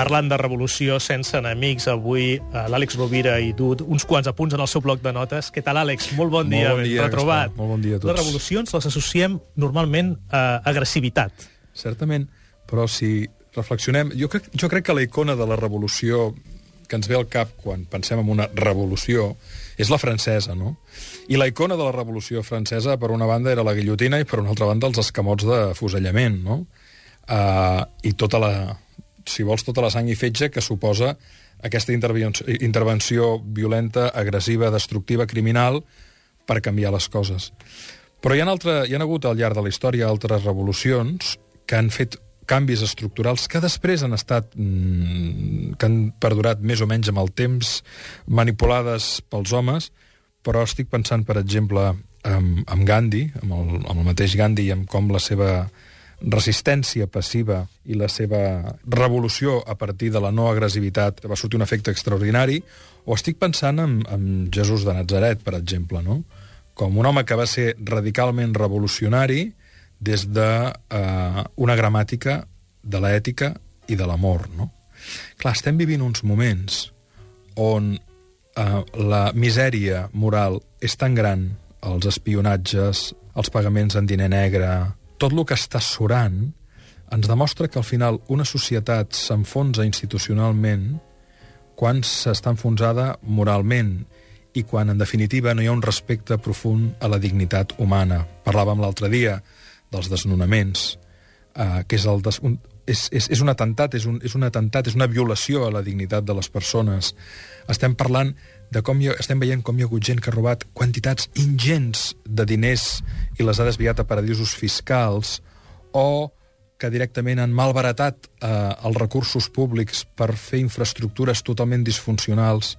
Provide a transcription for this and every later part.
Parlant de revolució sense enemics, avui eh, l'Àlex Rovira i du uns quants apunts en el seu bloc de notes. Què tal, Àlex? Molt bon dia, bon dia retrobat. Molt bon dia a tots. Les revolucions les associem normalment a agressivitat. Certament, però si reflexionem... Jo crec, jo crec que la icona de la revolució que ens ve al cap quan pensem en una revolució és la francesa, no? I la icona de la revolució francesa, per una banda, era la guillotina i, per una altra banda, els escamots de fusellament, no? Uh, I tota la, si vols, tota la sang i fetge que suposa aquesta intervenció, intervenció violenta, agressiva, destructiva, criminal, per canviar les coses. Però hi ha, altre, hi ha hagut al llarg de la història altres revolucions que han fet canvis estructurals que després han estat mmm, que han perdurat més o menys amb el temps, manipulades pels homes, però estic pensant, per exemple, amb, amb Gandhi, amb el, amb el mateix Gandhi i amb com la seva resistència passiva i la seva revolució a partir de la no agressivitat va sortir un efecte extraordinari, o estic pensant en, en Jesús de Nazaret, per exemple, no? com un home que va ser radicalment revolucionari, des d'una de, uh, una gramàtica de l'ètica i de l'amor, no? Clar, estem vivint uns moments on uh, la misèria moral és tan gran, els espionatges, els pagaments en diner negre, tot el que està surant, ens demostra que al final una societat s'enfonsa institucionalment quan s'està enfonsada moralment i quan, en definitiva, no hi ha un respecte profund a la dignitat humana. Parlàvem l'altre dia dels desnonaments, eh, que és, el des, un, és, és, és un atemptat, és un, és un atemptat, és una violació a la dignitat de les persones. Estem parlant de com hi estem veient com hi ha hagut gent que ha robat quantitats ingents de diners i les ha desviat a paradisos fiscals o que directament han malbaratat eh, els recursos públics per fer infraestructures totalment disfuncionals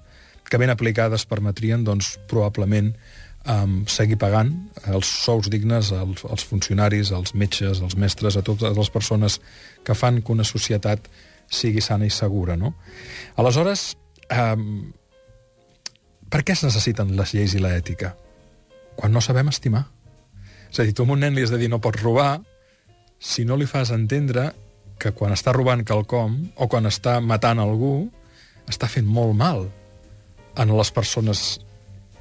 que ben aplicades permetrien, doncs, probablement um, seguir pagant els sous dignes als, als funcionaris, als metges, als mestres, a totes les persones que fan que una societat sigui sana i segura. No? Aleshores, um, per què es necessiten les lleis i l'ètica? Quan no sabem estimar. És a dir, tu a un nen li has de dir no pots robar si no li fas entendre que quan està robant quelcom o quan està matant algú està fent molt mal en les persones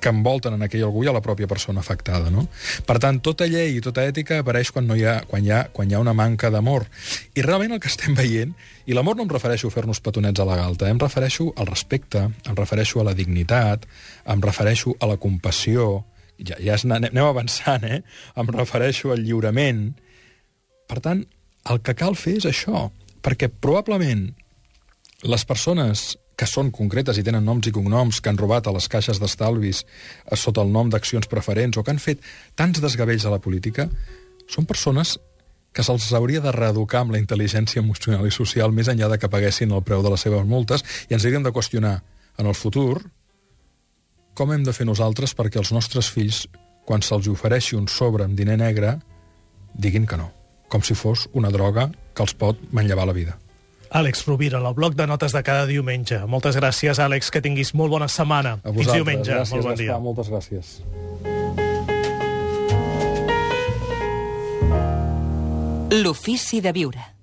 que envolten en aquell algú i a la pròpia persona afectada. No? Per tant, tota llei i tota ètica apareix quan, no hi, ha, quan, hi, ha, quan hi ha una manca d'amor. I realment el que estem veient, i l'amor no em refereixo a fer-nos petonets a la galta, eh? em refereixo al respecte, em refereixo a la dignitat, em refereixo a la compassió, ja, ja anem avançant, eh? em refereixo al lliurament. Per tant, el que cal fer és això, perquè probablement les persones que són concretes i tenen noms i cognoms, que han robat a les caixes d'estalvis eh, sota el nom d'accions preferents o que han fet tants desgavells a la política, són persones que se'ls hauria de reeducar amb la intel·ligència emocional i social més enllà de que paguessin el preu de les seves multes i ens hauríem de qüestionar en el futur com hem de fer nosaltres perquè els nostres fills, quan se'ls ofereixi un sobre amb diner negre, diguin que no, com si fos una droga que els pot manllevar la vida. Àlex Rovira, el bloc de notes de cada diumenge. Moltes gràcies, Àlex, que tinguis molt bona setmana. A vosaltres. Fins diumenge. Gràcies, molt bon dia. Gaspar, moltes gràcies. L'ofici de viure.